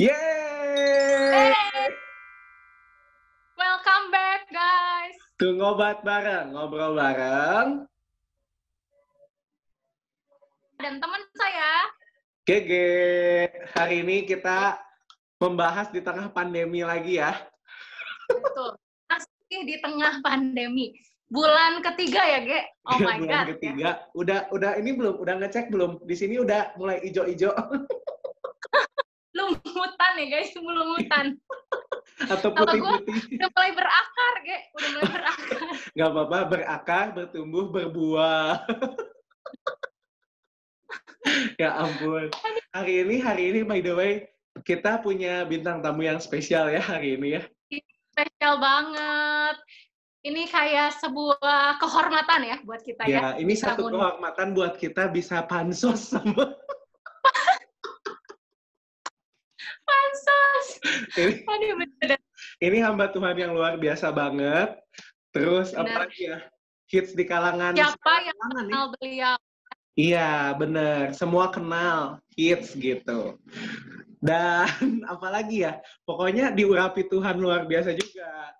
Yeay! Welcome back, guys. Ke ngobat bareng, ngobrol bareng. Dan teman saya, Gege, hari ini kita membahas di tengah pandemi lagi ya. betul, masih di tengah pandemi. Bulan ketiga ya, Ge? Oh my Bulan God. ketiga. Udah, udah ini belum? Udah ngecek belum? Di sini udah mulai ijo-ijo Lumutan ya, guys. Lumutan. atau Kalau gua- putih-putih. Udah mulai berakar, Ge. Udah mulai berakar. Gak apa-apa, berakar, bertumbuh, berbuah. ya ampun. Hari ini, hari ini by the way, kita punya bintang tamu yang spesial ya hari ini ya. Spesial banget. Ini kayak sebuah kehormatan ya buat kita ya. Ya, ini satu kehormatan buat kita bisa pansos sama Pansos. Ini, Aduh, bener. ini hamba Tuhan yang luar biasa banget. Terus Benar. apa lagi ya? Hits di kalangan Siapa yang kalangan nih. kenal beliau? Iya, bener. Semua kenal hits gitu. Dan apalagi ya, pokoknya diurapi Tuhan luar biasa juga.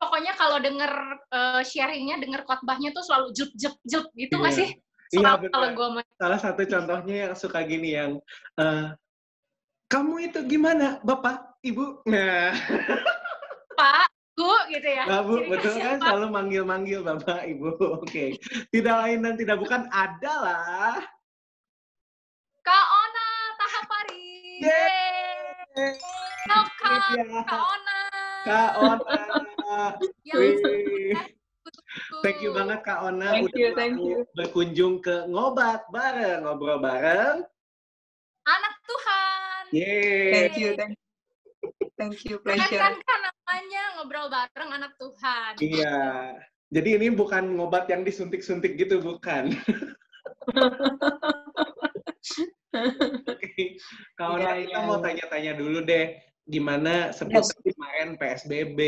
Pokoknya kalau denger eh, sharingnya, denger khotbahnya tuh selalu jup jup jup gitu nggak Iya. sih? Iya, kalau gue Salah satu contohnya yang suka gini yang, eh, kamu itu gimana, Bapak, Ibu? Nah, Pak, Bu gitu ya. Nah, Bu, Jadi betul kan apa? selalu manggil-manggil Bapak, Ibu. Oke. Tidak lain dan tidak bukan adalah Kak Ona Tahapari. Yeay. Welcome, Ya, Kak Ona. Kak Ona. Yang satu. Thank you banget Kak Ona Thank udah you, thank you. berkunjung ke ngobat bareng, ngobrol bareng. Anak. Yeay. Thank you, thank you. Thank you, pleasure. kan kan namanya ngobrol bareng anak Tuhan. Iya. Jadi ini bukan ngobat yang disuntik-suntik gitu, bukan. Oke. Kak Ona, Iya, kita iya. mau tanya-tanya dulu deh. Gimana seputar kemarin PSBB,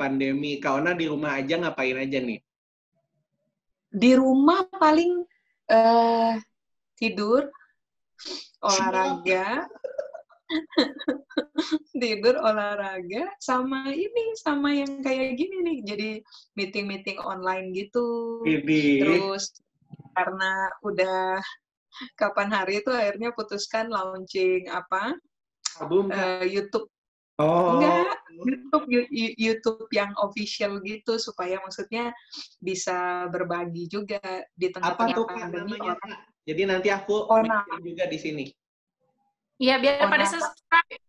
pandemi. Kak Ona di rumah aja ngapain aja nih? Di rumah paling eh, tidur, olahraga, tidur, olahraga, sama ini, sama yang kayak gini nih. Jadi meeting-meeting online gitu. Ini. Terus karena udah kapan hari itu akhirnya putuskan launching apa album eh, YouTube Oh. Enggak, YouTube YouTube yang official gitu supaya maksudnya bisa berbagi juga di Apa tengah-tengah tuh Kak pandemi namanya? Jadi nanti aku Ona. bikin juga di sini. Iya biar Oh, pada subscribe.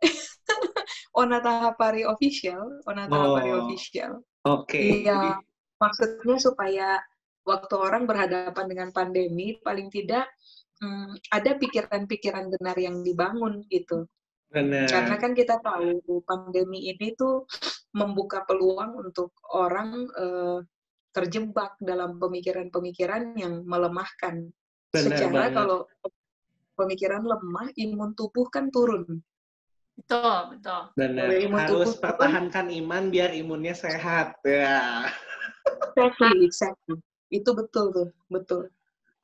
Ona Tahapari official, Ona Tahapari Oh. official. Oke. Iya, maksudnya supaya waktu orang berhadapan dengan pandemi paling tidak hmm, ada pikiran-pikiran benar yang dibangun gitu. Benar. Karena kan kita tahu pandemi ini tuh membuka peluang untuk orang eh, terjebak dalam pemikiran-pemikiran yang melemahkan. Benar Secara banget. kalau pemikiran lemah, imun tubuh kan turun. Betul, betul. Benar. Imun Harus tubuh turun. pertahankan iman biar imunnya sehat. Ya. Exactly, exactly. Itu betul tuh, betul.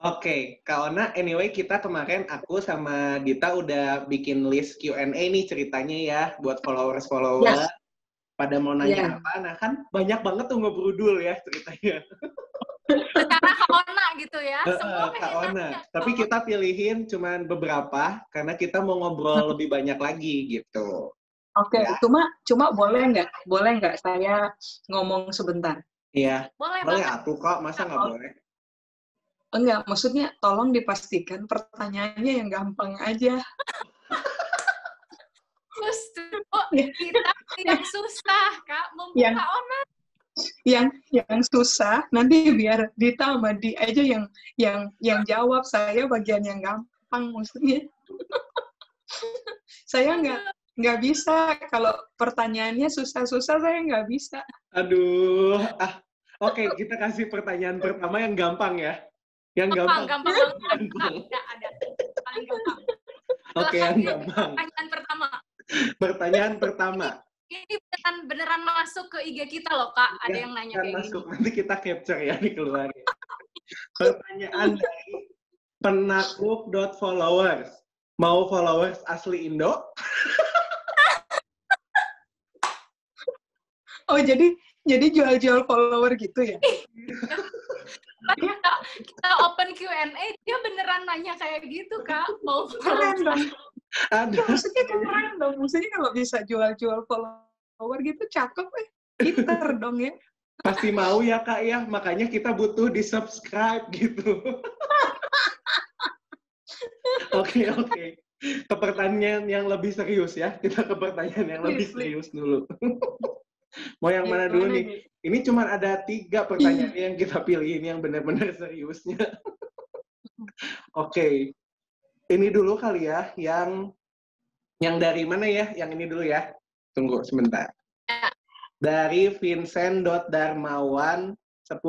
Oke, Kak Ona, anyway kita kemarin aku sama Dita udah bikin list Q&A nih ceritanya ya buat followers-followers. Yes. Pada mau nanya Yeah. apa, nah kan banyak banget tuh ngebrudul ya ceritanya. Ona gitu ya. Semua Heeh, Kak Ona. nanya. Tapi kita pilihin cuman beberapa karena kita mau ngobrol lebih banyak lagi gitu. Oke, Ya. cuma cuma boleh nggak? Boleh nggak saya ngomong sebentar? Iya, Boleh boleh atuh kok, masa nggak boleh? Enggak, maksudnya tolong dipastikan pertanyaannya yang gampang aja. Justru kita tidak susah, Kak. Mumpung Yang- yang yang susah nanti biar Dita sama Di aja yang yang yang jawab saya bagian yang gampang maksudnya saya nggak nggak bisa kalau pertanyaannya susah-susah saya nggak bisa Aduh, ah, oke kita kasih pertanyaan pertama yang gampang ya. Yang gampang, gampang. gampang. Gampang. Ada, ada. Paling gampang. Oke, yang gampang. Pertanyaan pertama. Pertanyaan pertama. Ini beneran beneran masuk ke IG kita loh kak. Ada iya, yang nanya kayak masuk. Gini. Nanti kita capture ya dikeluarin. Pertanyaan dari penakluk dot followers. Mau followers asli Indo? oh jadi jadi jual-jual follower gitu ya? kita, kita open Q&A dia beneran nanya kayak gitu kak mau followers. Aduh. Ada. Maksudnya keren dong. Maksudnya kalau bisa jual-jual follower gitu cakep eh. Pinter dong ya. Pasti mau ya kak ya, makanya kita butuh di subscribe gitu. Oke oke. Ke pertanyaan yang lebih serius ya. Kita ke pertanyaan yang lebih serius dulu. Mau yang mana dulu nih? Ini cuma ada tiga pertanyaan yang kita pilihin yang benar-benar seriusnya. Oke. Ini dulu kali ya, yang yang dari mana ya? Yang ini dulu ya. Tunggu sebentar. Ya. Dari Vincent.darmawan 10.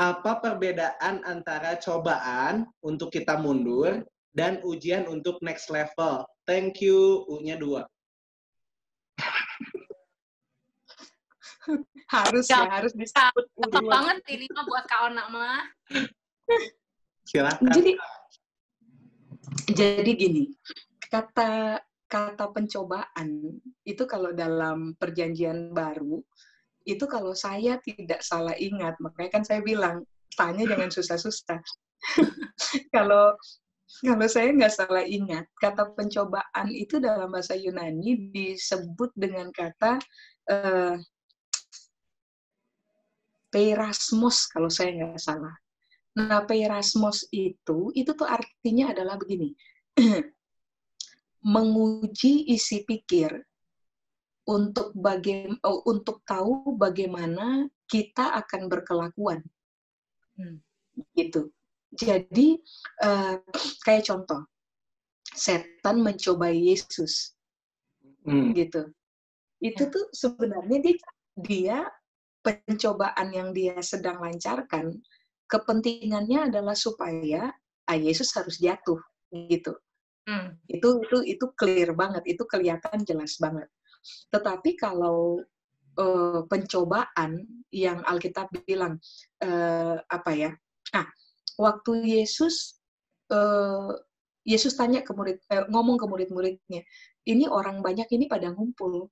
Apa perbedaan antara cobaan untuk kita mundur dan ujian untuk next level? Thank you. U-nya dua. Harus Ya, ya, harus disebut cakep banget ini mah buat kak Ona mah Silakan. Jadi jadi gini, kata kata pencobaan itu kalau dalam perjanjian baru itu kalau saya tidak salah ingat, makanya kan saya bilang tanya jangan susah-susah. kalau kalau saya nggak salah ingat, kata pencobaan itu dalam bahasa Yunani disebut dengan kata eh, peirasmos kalau saya nggak salah. Nah, peirasmos itu, itu tuh artinya adalah begini. Menguji isi pikir untuk baga- oh, untuk tahu bagaimana kita akan berkelakuan. Hmm, gitu. Jadi, eh, kayak contoh, setan mencobai Yesus Hmm. gitu. Itu tuh sebenarnya dia, dia pencobaan yang dia sedang lancarkan, kepentingannya adalah supaya ah, Yesus harus jatuh gitu. Hmm. Itu itu itu clear banget, itu kelihatan jelas banget. Tetapi kalau eh, pencobaan yang Alkitab bilang eh, apa ya? Ah, waktu Yesus eh, Yesus tanya ke murid, eh, ngomong ke murid-muridnya, ini orang banyak ini pada ngumpul,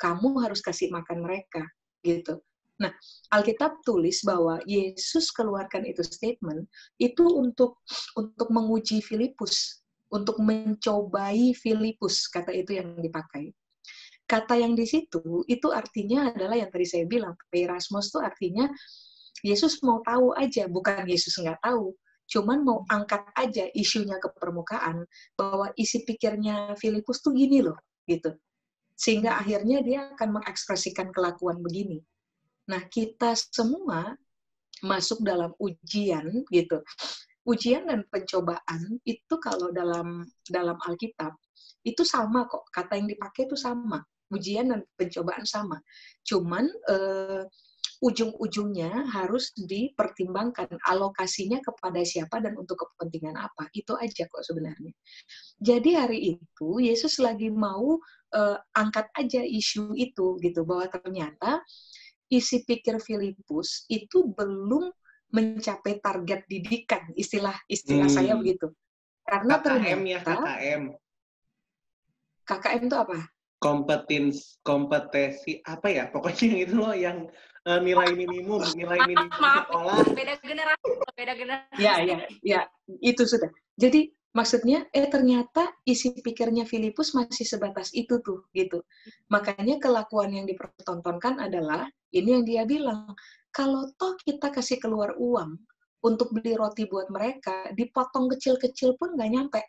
kamu harus kasih makan mereka, gitu. Nah, Alkitab tulis bahwa Yesus keluarkan itu statement itu untuk untuk menguji Filipus, untuk mencobai Filipus, kata itu yang dipakai. Kata yang di situ itu artinya adalah yang tadi saya bilang, Erasmus itu artinya Yesus mau tahu aja, bukan Yesus nggak tahu, cuman mau angkat aja isunya ke permukaan bahwa isi pikirnya Filipus tuh gini loh, gitu. Sehingga akhirnya dia akan mengekspresikan kelakuan begini. Nah, kita semua masuk dalam ujian gitu. Ujian dan pencobaan itu kalau dalam dalam Alkitab itu sama kok. Kata yang dipakai itu sama. Ujian dan pencobaan sama. Cuman eh, ujung-ujungnya harus dipertimbangkan alokasinya kepada siapa dan untuk kepentingan apa. Itu aja kok sebenarnya. Jadi hari itu Yesus lagi mau eh, angkat aja isu itu gitu bahwa ternyata isi pikir Filipus itu belum mencapai target didikan istilah istilah Hmm. saya begitu karena KKM ya ternyata KKM. KKM itu apa Kompetens kompetensi apa ya? Pokoknya yang itu loh yang eh, nilai minimum, nilai maaf minimum maaf sekolah. beda generasi beda generasi ya ya ya itu sudah jadi maksudnya eh ternyata isi pikirnya Filipus masih sebatas itu tuh gitu makanya kelakuan yang dipertontonkan adalah ini yang dia bilang kalau toh kita kasih keluar uang untuk beli roti buat mereka dipotong kecil-kecil pun nggak nyampe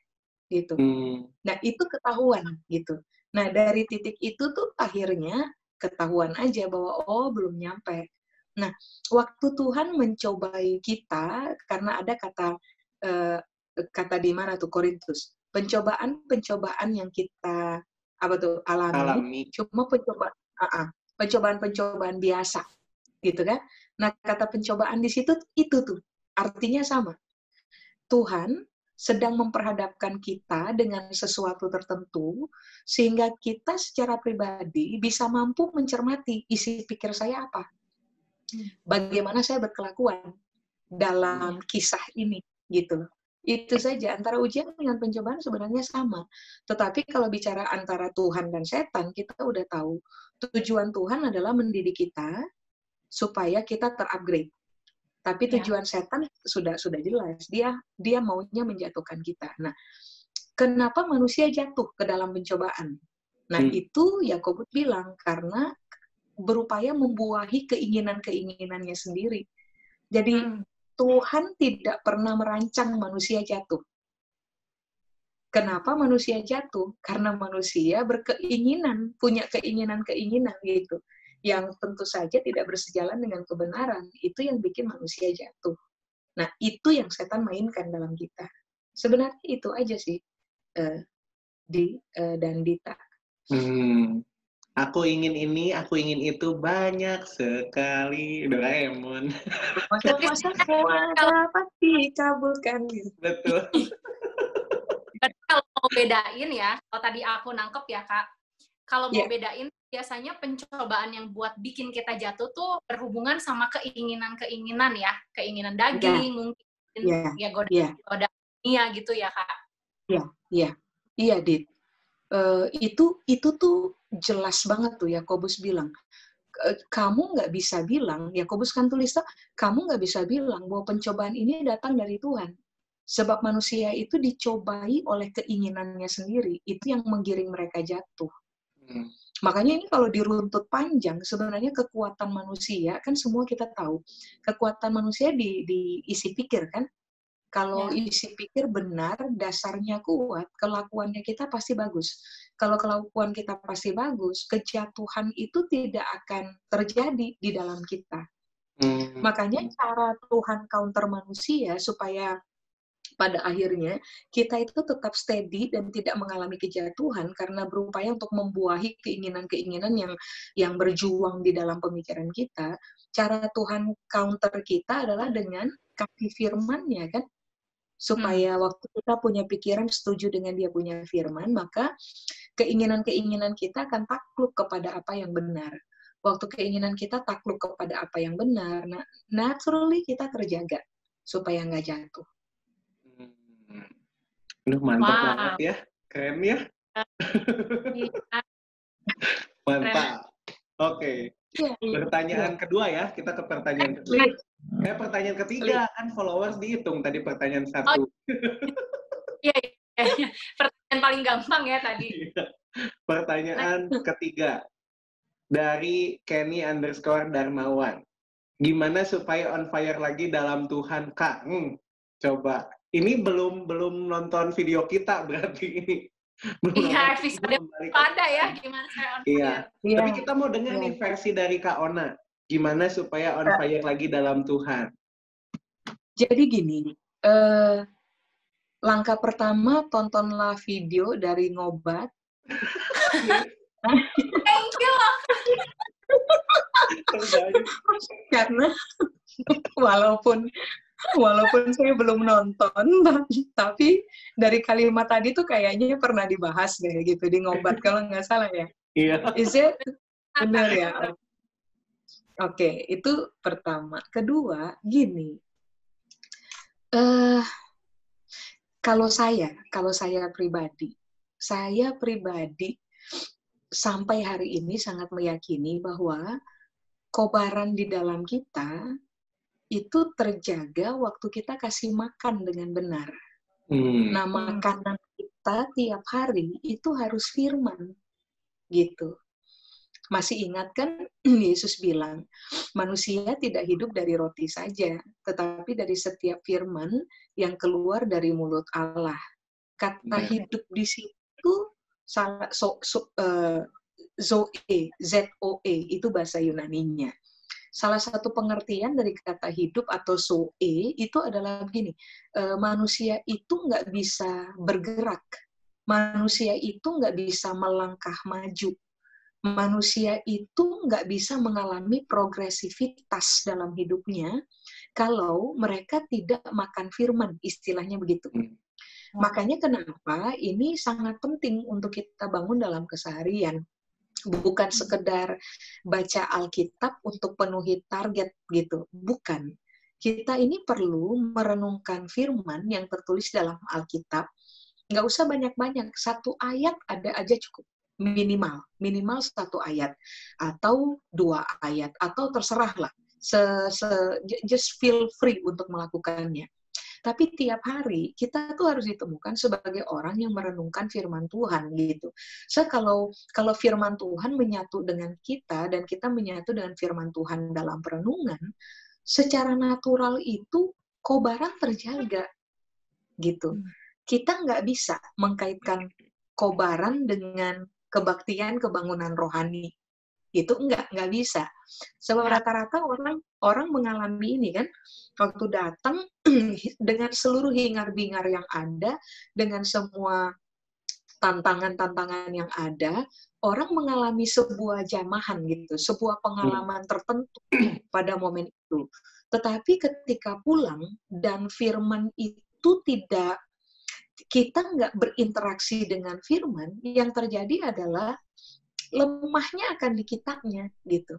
gitu Hmm. Nah, itu ketahuan gitu. Nah, dari titik itu tuh akhirnya ketahuan aja bahwa oh belum nyampe. Nah, waktu Tuhan mencobai kita karena ada kata eh, kata di mana tuh Korintus. Pencobaan-pencobaan yang kita apa tuh alami, Alami. cuma pencobaan ah, ah, pencobaan-pencobaan biasa gitu kan. Nah, kata pencobaan di situ itu tuh artinya sama. Tuhan sedang memperhadapkan kita dengan sesuatu tertentu sehingga kita secara pribadi bisa mampu mencermati isi pikir saya apa. Bagaimana saya berkelakuan dalam kisah ini gitu. Itu saja antara ujian dengan pencobaan sebenarnya sama. Tetapi kalau bicara antara Tuhan dan setan, kita udah tahu tujuan Tuhan adalah mendidik kita supaya kita terupgrade. Tapi Ya. tujuan setan sudah sudah jelas. Dia dia maunya menjatuhkan kita. Nah, kenapa manusia jatuh ke dalam pencobaan? Nah, Hmm. itu Yakobus bilang karena berupaya membuahi keinginan-keinginannya sendiri. Jadi Hmm. Tuhan tidak pernah merancang manusia jatuh. Kenapa manusia jatuh? Karena manusia berkeinginan, punya keinginan-keinginan gitu. Yang tentu saja tidak bersejalan dengan kebenaran. Itu yang bikin manusia jatuh. Nah, itu yang setan mainkan dalam kita. Sebenarnya itu aja sih, eh, di eh, dan Dita. Hmm. Aku ingin ini, aku ingin itu banyak sekali. Doraemon. Masa-masa dapat dikabulkan. gitu. Betul. Mau bedain ya, kalau tadi aku nangkep ya kak, kalau mau Iya. bedain biasanya pencobaan yang buat bikin kita jatuh tuh berhubungan sama keinginan-keinginan ya, keinginan daging mungkin, Iya. ya goda Iya. goda dunia gitu ya kak. Iya, Dit. Eh, itu itu tuh jelas banget tuh Yakobus bilang. "Eh, Kamu nggak bisa bilang, Yakobus kan tulis tuh, kamu nggak bisa bilang bahwa pencobaan ini datang dari Tuhan. Sebab manusia itu dicobai oleh keinginannya sendiri. Itu yang menggiring mereka jatuh. Hmm. Makanya ini kalau diruntut panjang, sebenarnya kekuatan manusia, kan semua kita tahu, kekuatan manusia di, di isi pikir kan? Kalau Ya. isi pikir benar, dasarnya kuat, kelakuannya kita pasti bagus. Kalau kelakuan kita pasti bagus, kejatuhan itu tidak akan terjadi di dalam kita. Hmm. Makanya cara Tuhan counter manusia supaya pada akhirnya kita itu tetap steady dan tidak mengalami kejatuhan karena berupaya untuk membuahi keinginan-keinginan yang yang berjuang di dalam pemikiran kita. Cara Tuhan counter kita adalah dengan kasih firman-Nya kan supaya waktu kita punya pikiran setuju dengan dia punya firman, maka keinginan-keinginan kita akan takluk kepada apa yang benar. Waktu keinginan kita takluk kepada apa yang benar, nah, naturally kita terjaga supaya nggak jatuh. Aduh, mantap Wow. banget ya. Keren ya. Iya. Mantap. Oke. Iya, Pertanyaan kedua ya. Kita ke pertanyaan kedua. Eh, pertanyaan ketiga kan followers dihitung tadi pertanyaan satu. Iya, iya, iya. Pertanyaan paling gampang ya tadi. Pertanyaan ketiga dari Kenny underscore Darmawan. Gimana supaya on fire lagi dalam Tuhan, Kak? Hmm, coba. Ini belum belum nonton video kita berarti ini. Belum Iya, episode Ada ya gimana saya on Iya. fire. Iya. Tapi kita mau dengar Iya. nih versi dari Kak Ona. Gimana supaya on fire lagi dalam Tuhan? Jadi gini, eh, langkah pertama tontonlah video dari ngobat Thank you karena walaupun walaupun saya belum nonton tapi dari kalimat tadi tuh kayaknya pernah dibahas deh gitu di ngobat kalau nggak salah ya. Iya. Is it benar ya? Oke, itu pertama. Kedua, gini. Eh kalau saya, kalau saya pribadi, saya pribadi sampai hari ini sangat meyakini bahwa kobaran di dalam kita itu terjaga waktu kita kasih makan dengan benar. Hmm. Nah, makanan kita tiap hari itu harus firman. Gitu. Masih ingat kan Yesus bilang, manusia tidak hidup dari roti saja, tetapi dari setiap firman yang keluar dari mulut Allah. Kata Ya. hidup di situ salah so, so, eh, zoe, z o e itu bahasa Yunaninya. Salah satu pengertian dari kata hidup atau zoe itu adalah begini, eh, manusia itu nggak bisa bergerak, manusia itu nggak bisa melangkah maju, manusia itu nggak bisa mengalami progresivitas dalam hidupnya kalau mereka tidak makan firman, istilahnya begitu. Hmm. Makanya kenapa ini sangat penting untuk kita bangun dalam keseharian. Bukan sekedar baca Alkitab untuk penuhi target gitu, bukan. kita ini perlu merenungkan firman yang tertulis dalam Alkitab. Nggak usah banyak-banyak, satu ayat ada aja cukup. Minimal. Minimal satu ayat. Atau dua ayat. Atau terserah lah se, se, just feel free untuk melakukannya tapi tiap hari kita tuh harus ditemukan sebagai orang yang merenungkan firman Tuhan gitu. So kalau kalau firman Tuhan menyatu dengan kita dan kita menyatu dengan firman Tuhan dalam perenungan, secara natural itu kobaran terjaga gitu. Hmm. Kita nggak bisa mengkaitkan kobaran dengan kebaktian kebangunan rohani itu enggak nggak bisa sebab ya. rata-rata orang orang mengalami ini kan waktu datang dengan seluruh hingar-bingar yang ada dengan semua tantangan-tantangan yang ada orang mengalami sebuah jamahan gitu sebuah pengalaman tertentu pada momen itu tetapi ketika pulang dan firman itu tidak kita nggak berinteraksi dengan firman yang terjadi adalah lemahnya akan di kitanya gitu.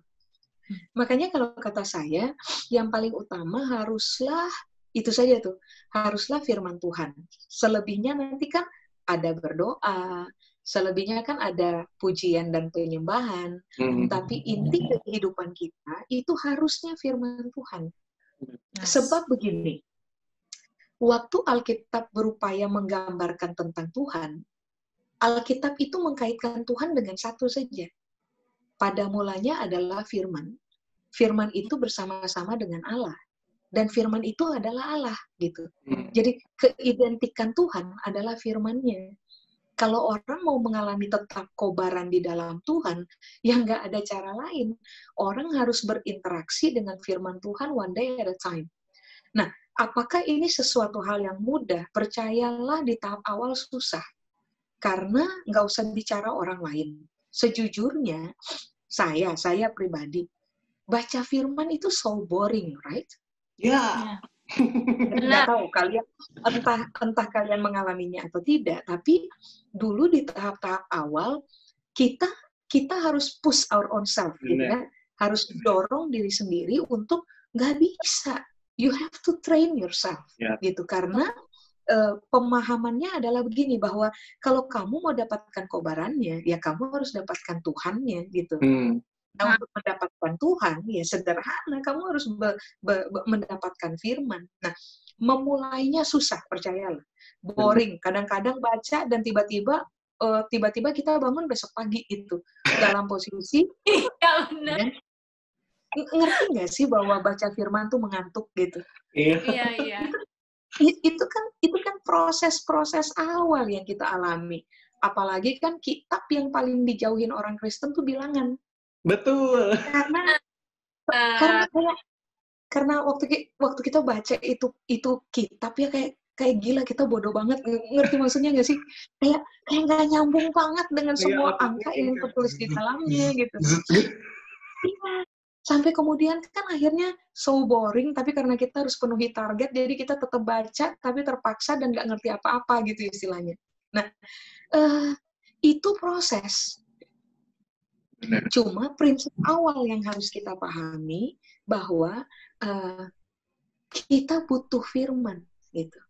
Makanya kalau kata saya, yang paling utama haruslah itu saja tuh, haruslah firman Tuhan. Selebihnya nanti kan ada berdoa, selebihnya kan ada pujian dan penyembahan, hmm. tapi inti kehidupan kita itu harusnya firman Tuhan. Sebab begini, waktu Alkitab berupaya menggambarkan tentang Tuhan, Alkitab itu mengkaitkan Tuhan dengan satu saja. Pada mulanya adalah firman. Firman itu bersama-sama dengan Allah. Dan firman itu adalah Allah gitu. Hmm. Jadi keidentikan Tuhan adalah firmannya. Kalau orang mau mengalami tetap kobaran di dalam Tuhan, yang nggak ada cara lain. Orang harus berinteraksi dengan firman Tuhan one day at a time. Nah, apakah ini sesuatu hal yang mudah? Percayalah di tahap awal susah karena nggak usah bicara orang lain. Sejujurnya, saya, saya pribadi, baca firman itu so boring, right? Ya. Yeah. Nggak tahu kalian, entah entah kalian mengalaminya atau tidak, tapi dulu di tahap-tahap awal kita kita harus push our own self, gitu kan? Harus dorong diri sendiri untuk nggak bisa. You have to train yourself, yeah. gitu. Karena uh, pemahamannya adalah begini bahwa kalau kamu mau dapatkan kobarannya, ya kamu harus dapatkan Tuhannya gitu. Hmm. Nah, untuk mendapatkan Tuhan, ya sederhana, kamu harus be, be, be, mendapatkan firman. Nah, memulainya susah, percayalah. Boring. Kadang-kadang baca dan tiba-tiba uh, tiba-tiba kita bangun besok pagi itu dalam posisi ya, benar. Ya, ngerti nggak sih bahwa baca firman tuh mengantuk gitu? Iya iya. iya itu kan itu kan proses-proses awal yang kita alami. Apalagi kan kitab yang paling dijauhin orang Kristen tuh bilangan. Betul. Karena uh. karena kayak karena waktu waktu kita baca itu itu kitab ya kayak kayak gila kita bodoh banget ngerti maksudnya nggak sih kayak kayak nggak nyambung banget dengan iya, semua ya, angka yang tertulis di dalamnya gitu iya sampai kemudian kan akhirnya so boring tapi karena kita harus penuhi target jadi kita tetap baca tapi terpaksa dan nggak ngerti apa-apa gitu istilahnya. Nah uh, itu proses. Benar. cuma prinsip awal yang harus kita pahami bahwa uh, kita butuh firman gitu.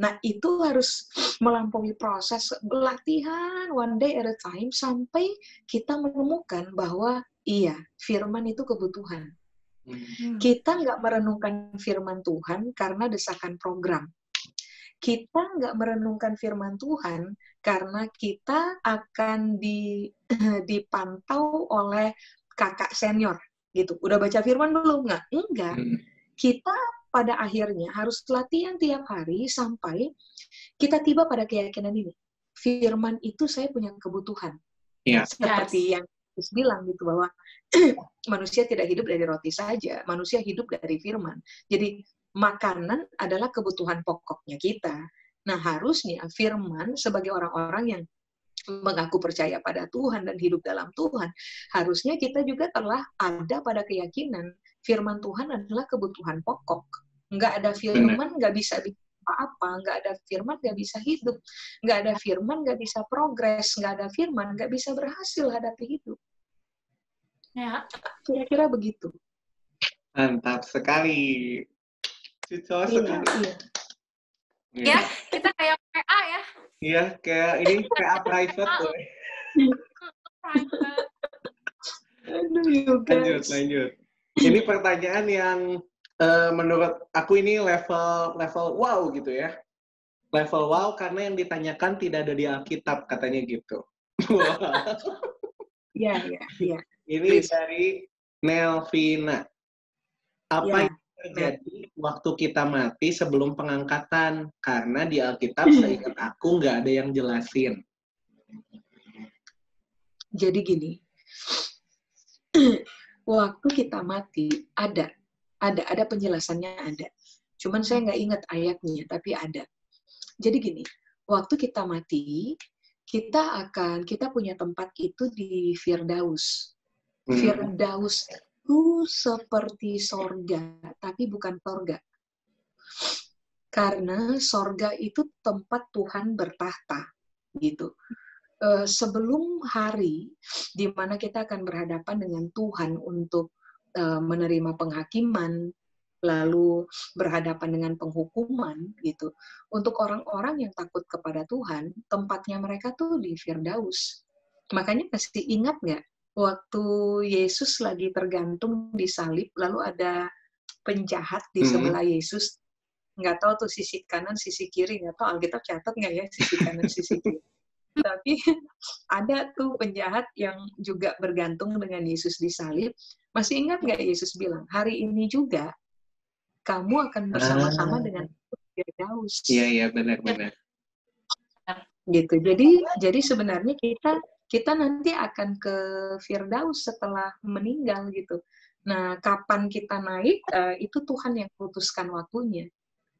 Nah, itu harus melampaui proses latihan one day at a time sampai kita menemukan bahwa Iya, firman itu kebutuhan. Hmm. Kita nggak merenungkan firman Tuhan karena desakan program. Kita nggak merenungkan firman Tuhan karena kita akan di, dipantau oleh kakak senior gitu. Udah baca firman belum? Nggak? Enggak. Hmm. Kita pada akhirnya harus latihan tiap hari sampai kita tiba pada keyakinan ini. Firman itu saya punya kebutuhan. Yeah. Seperti yes. yang Yesus bilang gitu bahwa manusia tidak hidup dari roti saja, manusia hidup dari firman. Jadi makanan adalah kebutuhan pokoknya kita. Nah, harusnya firman sebagai orang-orang yang mengaku percaya pada Tuhan dan hidup dalam Tuhan, harusnya kita juga telah ada pada keyakinan firman Tuhan adalah kebutuhan pokok. Nggak ada firman, nggak bisa apa-apa, nggak ada firman nggak bisa hidup, nggak ada firman nggak bisa progres, nggak ada firman nggak bisa berhasil hadapi hidup. Ya. Kira-kira begitu. Mantap sekali. Cocok Iya, sekali. iya. Ya, kita kayak PA ya. Iya, kayak ini PA private tuh. Aduh, Lanjut, lanjut. Ini pertanyaan yang eh, menurut aku ini level level wow gitu ya. Level wow karena yang ditanyakan tidak ada di Alkitab katanya gitu. Iya, iya, iya. Ini Please. dari Nelvina. Apa Ya. yang terjadi waktu kita mati sebelum pengangkatan? Karena di Alkitab Hmm. seingat aku nggak ada yang jelasin. Jadi gini, waktu kita mati ada, ada, ada penjelasannya ada. Cuman saya nggak ingat ayatnya, tapi ada. Jadi gini, waktu kita mati, kita akan, kita punya tempat itu di Firdaus. Hmm. Firdaus itu seperti sorga, tapi bukan sorga. Karena sorga itu tempat Tuhan bertahta, gitu. Eh, sebelum hari di mana kita akan berhadapan dengan Tuhan untuk eh, menerima penghakiman, lalu berhadapan dengan penghukuman, gitu. Untuk orang-orang yang takut kepada Tuhan, tempatnya mereka tuh di Firdaus. Makanya pasti ingat nggak waktu Yesus lagi tergantung di salib, lalu ada penjahat di Hmm. sebelah Yesus. Nggak tahu tuh sisi kanan, sisi kiri. Nggak tahu Alkitab catat nggak ya sisi kanan, sisi kiri. Tapi ada tuh penjahat yang juga bergantung dengan Yesus di salib. Masih ingat nggak Yesus bilang, hari ini juga kamu akan bersama-sama Ah. dengan Firdaus Iya, iya, benar-benar. gitu. Jadi jadi sebenarnya kita kita nanti akan ke Firdaus setelah meninggal gitu. Nah, kapan kita naik eh, itu Tuhan yang putuskan waktunya.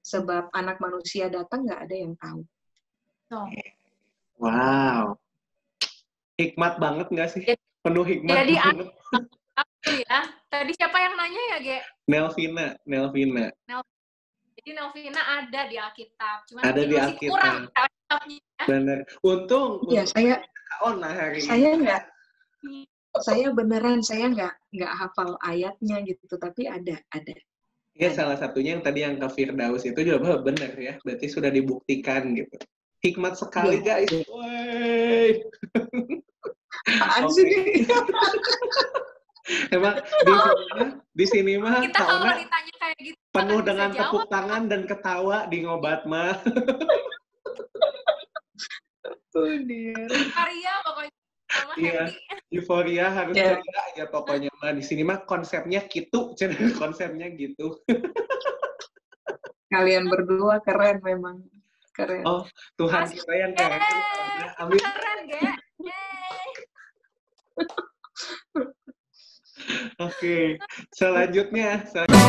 Sebab anak manusia datang nggak ada yang tahu. Tuh. Wow. Hikmat banget nggak sih? Penuh hikmat Jadi, banget. Ya. Tadi siapa yang nanya ya, Ge? Nelvina, Nelvina. Jadi Nelvina ada di Alkitab. Cuman Ada di masih Alkitab. kurang Alkitabnya. ya. Benar. Untung, Iya, untung saya Kak Ona hari saya ini. nggak saya beneran saya nggak nggak hafal ayatnya gitu, tapi ada ada. Iya, salah satunya yang tadi yang ke Firdaus itu juga benar ya. Berarti sudah dibuktikan gitu. Hikmat sekali, Iya. guys. Woi. Apaan Oke. sih ini? Emang di sini mah, di sini mah Kita kalau ditanya kayak gitu, penuh dengan jawab. tepuk tangan dan ketawa di ngobat mah. Karya pokoknya. Iya. happy. Euforia harus Ya. ceria aja pokoknya mah di sini mah konsepnya gitu, konsepnya gitu. Kalian berdua keren memang. Keren. Oh, Tuhan Mas, kita yang keren. Ya? Amin. Keren, gak? Oke, okay. selanjutnya. selanjutnya.